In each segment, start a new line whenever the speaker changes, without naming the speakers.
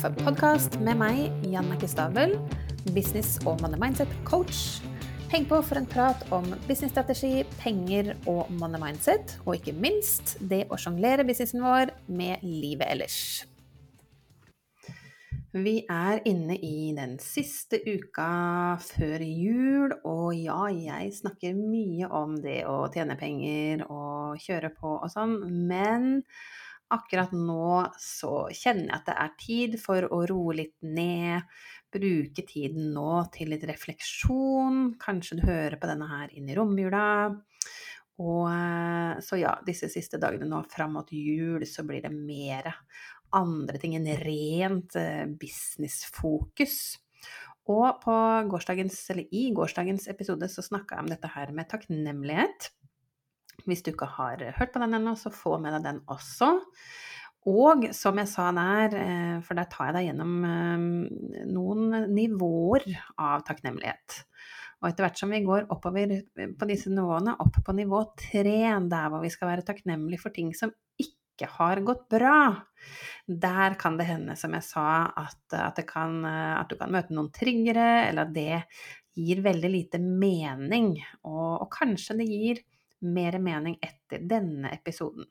kaffepodkast med meg, Jannicke Stabel, business- og money mindset-coach. Heng på for en prat om businessstrategi, penger og money mindset, og ikke minst det å sjonglere businessen vår med livet ellers. Vi er inne i den siste uka før jul, og ja, jeg snakker mye om det å tjene penger og kjøre på og sånn, men akkurat nå så kjenner jeg at det er tid for å roe litt ned. Bruke tiden nå til litt refleksjon. Kanskje du hører på denne her inn i romjula. Og eh, så ja, disse siste dagene nå fram mot jul så blir det mer andre ting enn rent eh, businessfokus. Og på gårsdagens, eller i gårsdagens episode så snakka jeg om dette her med takknemlighet. Hvis du ikke har hørt på den ennå, så få med deg den også. Og som jeg sa der, eh, for der tar jeg deg gjennom eh, noen nivåer av takknemlighet. Og etter hvert som vi går oppover på disse nivåene, opp på nivå tre, der hvor vi skal være takknemlige for ting som ikke har gått bra, der kan det hende, som jeg sa, at, at, kan, at du kan møte noen triggere, eller at det gir veldig lite mening. Og, og kanskje det gir mer mening etter denne episoden.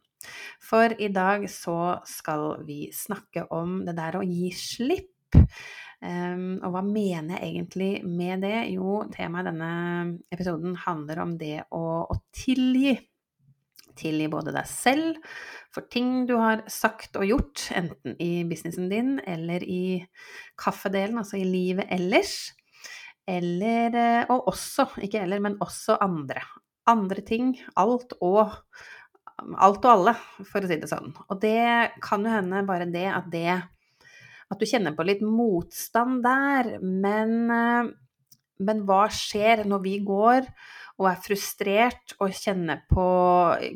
For i dag så skal vi snakke om det der å gi slipp. Um, og hva mener jeg egentlig med det? Jo, temaet i denne episoden handler om det å, å tilgi. Tilgi både deg selv for ting du har sagt og gjort, enten i businessen din eller i kaffedelen, altså i livet ellers. Eller, eh, og også, ikke eller, men også andre andre ting, alt og alt og alle, for å si det sånn. Og det kan jo hende bare det at det At du kjenner på litt motstand der, men, eh, men hva skjer når vi går og er frustrert og kjenner på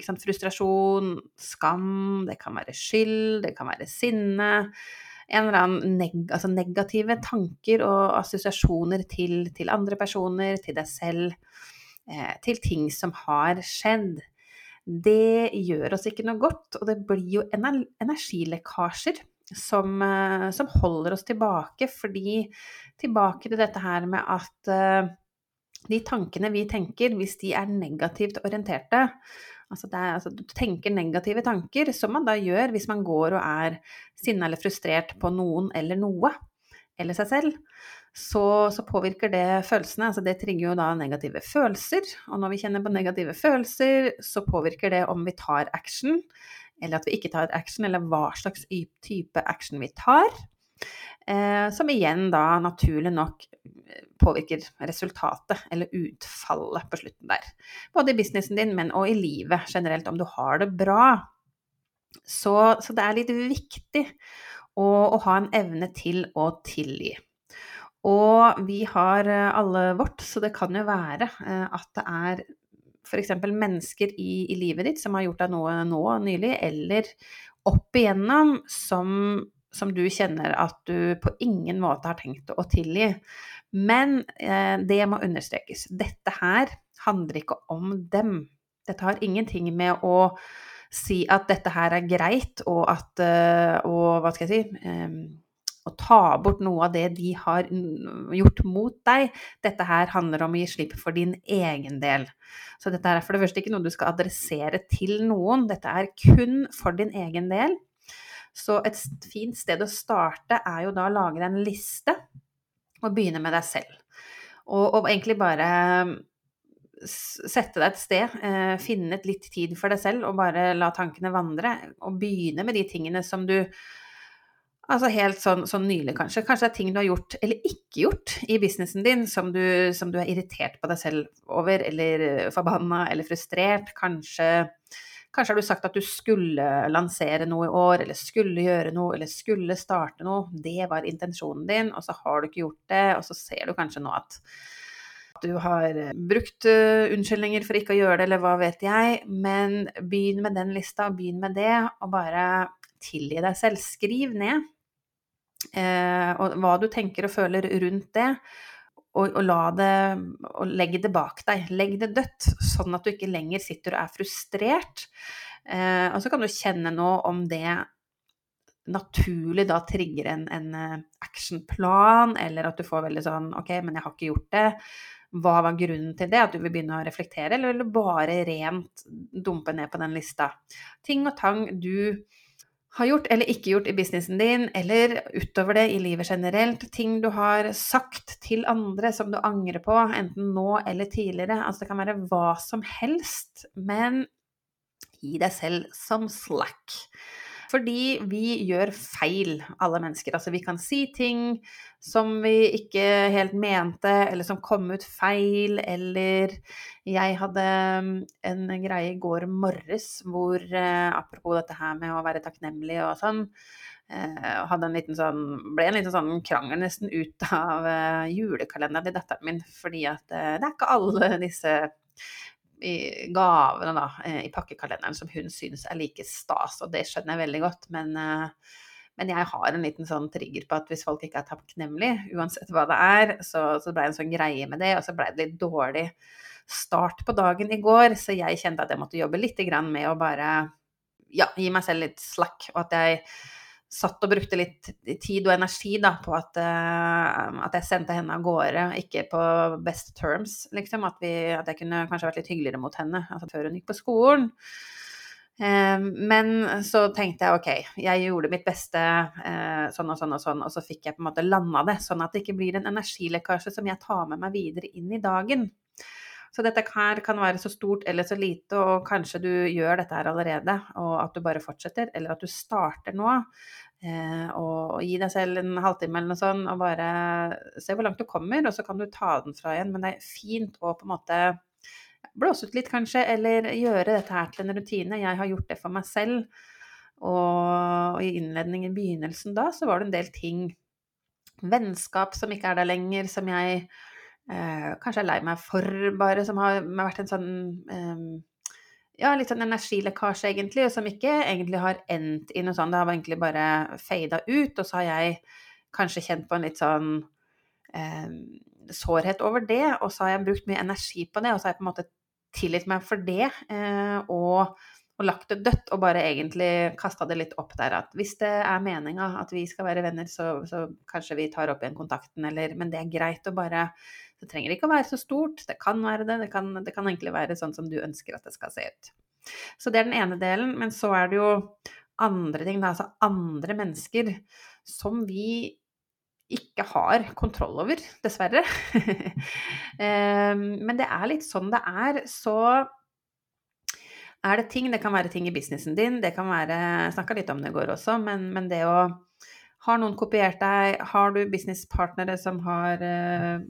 sant, frustrasjon, skam, det kan være skyld, det kan være sinne en eller annen neg altså negative tanker og assosiasjoner til, til andre personer, til deg selv. Eh, til ting som har skjedd. Det gjør oss ikke noe godt, og det blir jo energilekkasjer som, eh, som holder oss tilbake. Fordi tilbake til dette her med at eh, de tankene vi tenker, hvis de er negativt orienterte Altså, er, altså du tenker negative tanker, som man da gjør hvis man går og er sinna eller frustrert på noen eller noe, eller seg selv, så, så, påvirker det følelsene. Altså det trigger jo da negative følelser. Og når vi kjenner på negative følelser, så påvirker det om vi tar action, eller at vi ikke tar action, eller hva slags type action vi tar. Eh, som igjen da naturlig nok påvirker resultatet, eller utfallet på slutten der. Både i businessen din, men og i livet generelt, om du har det bra. Så, så det er litt viktig å, å ha en evne til å tilgi. Og vi har eh, alle vårt, så det kan jo være eh, at det er f.eks. mennesker i, i, livet ditt som har gjort deg noe nå nylig, eller opp igjennom som, som, du kjenner at du på ingen måte har tenkt å tilgi. Men eh, det må understrekes. Dette her handler ikke om dem. Dette har ingenting med å si at dette her er greit, og at eh, Og hva skal jeg si eh, å ta bort noe av det de har gjort mot deg. Dette her handler om å gi slipp for din egen del. Så dette er for det første ikke noe du skal adressere til noen, dette er kun for din egen del. Så et fint sted å starte er jo da å lage deg en liste og begynne med deg selv. Og, og egentlig bare sette deg et sted, eh, finne litt tid for deg selv og bare la tankene vandre. Og begynne med de tingene som du Altså helt sånn, sånn, nylig, kanskje. Kanskje det er ting du har gjort eller ikke gjort i businessen din som du, som du er irritert på deg selv over, eller eh, forbanna eller frustrert. Kanskje, kanskje har du sagt at du skulle lansere noe i år, eller skulle gjøre noe, eller skulle starte noe. Det var intensjonen din, og så har du ikke gjort det, og så ser du kanskje nå at du har eh, brukt uh, unnskyldninger for ikke å gjøre det, eller hva vet jeg. Men begynn med den lista, begynn med det, og bare tilgi deg selv. Skriv ned eh, og hva du tenker og føler rundt det. Og, og, la det, og legg det bak deg. Legg det dødt, sånn at du ikke lenger sitter og er frustrert. Eh, og så kan du kjenne nå om det naturlig da trigger en, en eh, actionplan, eller at du får veldig sånn OK, men jeg har ikke gjort det. Hva var grunnen til det? At du vil begynne å reflektere, eller vil du bare rent dumpe ned på den lista? Ting og tang du har gjort eller ikke gjort i businessen din, eller utover det i livet generelt. Ting du har sagt til andre som du angrer på, enten nå eller tidligere. Altså det kan være hva som helst, men gi deg selv som slack. Fordi vi gjør feil, alle mennesker. Altså vi kan si ting som vi ikke helt mente, eller som kom ut feil, eller jeg hadde mm, en greie i går morges hvor eh, apropos dette her med å være takknemlig og sånn, eh, hadde en liten sånn, ble en liten sånn krangel nesten ut av eh, julekalenderen til datteren min, fordi at det er ikke alle disse i gavene da, eh, i pakkekalenderen som hun syns er like stas, og det skjønner jeg veldig godt. Men, eh, men, jeg har en liten sånn trigger på at hvis folk ikke er takknemlige, uansett hva det er, så, så ble det en sånn greie med det, og så ble det litt dårlig start på dagen i går, så jeg kjente at jeg måtte jobbe litt med å bare ja, gi meg selv litt slack, og at jeg satt og brukte litt tid og energi da, på at, uh, at, jeg sendte henne av gårde, ikke på best terms, liksom. At, vi, at, jeg kunne kanskje vært litt hyggeligere mot henne altså før hun gikk på skolen. Uh, men så tenkte jeg ok, jeg gjorde mitt beste uh, sånn og sånn og sånn, og så fikk jeg på en måte landa det, sånn at det ikke blir en energilekkasje som jeg tar med meg videre inn i dagen. Så dette her kan være så stort eller så lite, og kanskje du gjør dette her allerede, og at du bare fortsetter, eller at du starter nå. Eh, og gi deg selv en halvtime eller noe sånt, og bare se hvor langt du kommer, og så kan du ta den fra igjen. Men det er fint å på en måte blåse ut litt, kanskje, eller gjøre dette her til en rutine. Jeg har gjort det for meg selv. Og i innledningen, i begynnelsen da, så var det en del ting Vennskap som ikke er der lenger, som jeg eh, kanskje er lei meg for, bare, som har vært en sånn eh, ja, litt sånn energilekkasje, egentlig, som ikke egentlig har endt i noe sånt. Det har egentlig bare fada ut, og så har jeg kanskje kjent på en litt sånn eh, sårhet over det, og så har jeg brukt mye energi på det, og så har jeg på en måte tilgitt meg for det, eh, og, og, lagt det dødt, og bare egentlig kasta det litt opp der at hvis det er meninga at vi skal være venner, så, så kanskje vi tar opp igjen kontakten, eller Men det er greit å bare det trenger ikke å være så stort, det kan være det. Det kan, det kan egentlig være sånn som du ønsker at det skal se ut. Så det er den ene delen. Men så er det jo andre ting, altså andre mennesker som vi ikke har kontroll over, dessverre. Ehm, men det er litt sånn det er. Så er det ting, det kan være ting i businessen din, det kan være Jeg snakka litt om det i går også, men, men det å Har noen kopiert deg? Har du businesspartnere som har uh,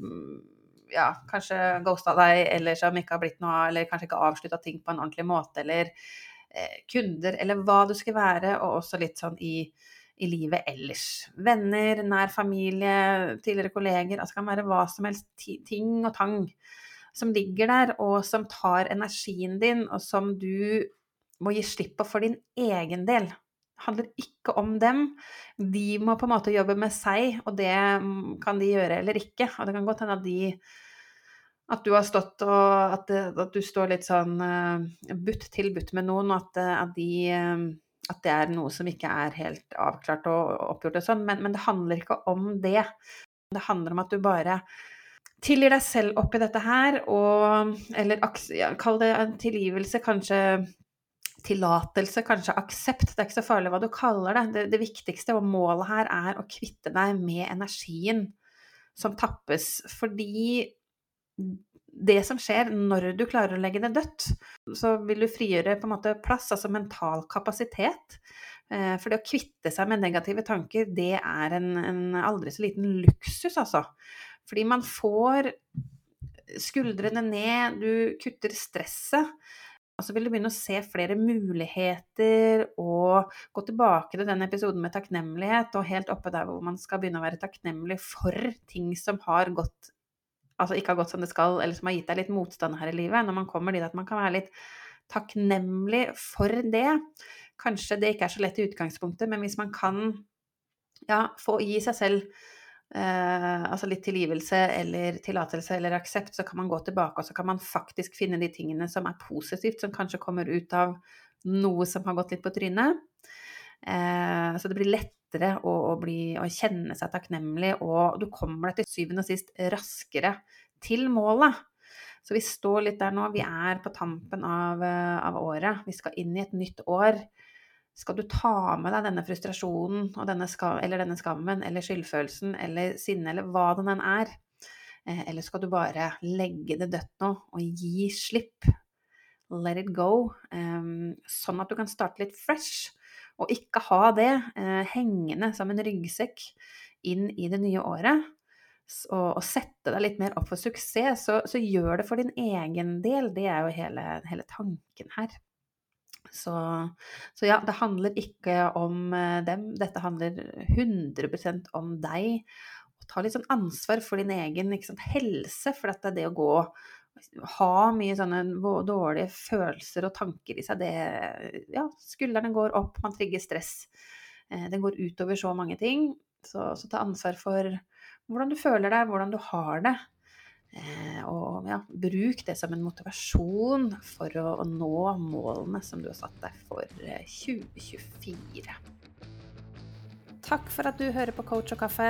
ja, kanskje ghosta deg, eller som ikke har blitt noe eller kanskje ikke avslutta ting på en ordentlig måte, eller eh, kunder, eller hva du skal være, og også litt sånn i, i livet ellers. Venner, nær familie, tidligere kolleger. Altså det kan være hva som helst. Ting og tang som ligger der, og som tar energien din, og som du må gi slipp på for din egen del. Det handler ikke om dem. De må på en måte jobbe med seg, og det kan de gjøre eller ikke. Og det kan godt hende at de at du har stått og at, at du står litt sånn uh, butt til butt med noen, og at, eh, at, de, at, det er noe som ikke er helt avklart og oppgjort og sånn. Men, men, det handler ikke om det. Det handler om at du bare tilgir deg selv oppi dette her, og Eller ja, kall det en tilgivelse, kanskje tillatelse, kanskje aksept. Det er ikke så farlig hva du kaller det. det. Det viktigste og målet her er å kvitte deg med energien som tappes. Fordi det som skjer når du klarer å legge det dødt, så vil du frigjøre på en måte plass, altså mental kapasitet. Eh, for det å kvitte seg med negative tanker, det er en, en aldri så liten luksus, altså. Fordi man får skuldrene ned, du kutter stresset. Og så vil du begynne å se flere muligheter og gå tilbake til den episoden med takknemlighet, og helt oppe der hvor man skal begynne å være takknemlig for ting som har gått altså ikke har gått som det skal, eller som har gitt deg litt motstand her i livet, når man kommer dit at man kan være litt takknemlig for det. Kanskje det ikke er så lett i utgangspunktet, men hvis man kan ja, få gi seg selv eh, altså litt tilgivelse eller tillatelse eller aksept, så kan man gå tilbake og så kan man faktisk finne de tingene som er positivt, som kanskje kommer ut av noe som har gått litt på trynet. Eh, så det blir lettere å, å, bli, å, kjenne seg takknemlig, og du kommer deg til syvende og sist raskere til målet. Så vi står litt der nå. Vi er på tampen av, eh, av året. Vi skal inn i et nytt år. Skal du ta med deg denne frustrasjonen denne skam, eller denne skammen eller skyldfølelsen eller sinne eller hva det enn er? Eh, eller skal du bare legge det dødt nå og gi slipp? Let it go. sånn at du kan starte litt fresh. Og ikke ha det eh, hengende som en ryggsekk inn i det nye året. Og, og sette deg litt mer opp for suksess, så, så, gjør det for din egen del. Det er jo hele, hele tanken her. Så, så, ja, det handler ikke om eh, dem. Dette handler 100% om deg. Og ta litt sånn ansvar for din egen sant, helse. For det å gå ha mye sånne dårlige følelser og tanker i seg, det Ja, skuldrene går opp, man trigger stress. Det den går utover så mange ting. Så, så, ta ansvar for hvordan du føler deg, hvordan du har det. Eh, og ja, bruk det som en motivasjon for å, å nå målene som du har satt deg for 2024. Eh, Takk for at du hører på Coach og kaffe.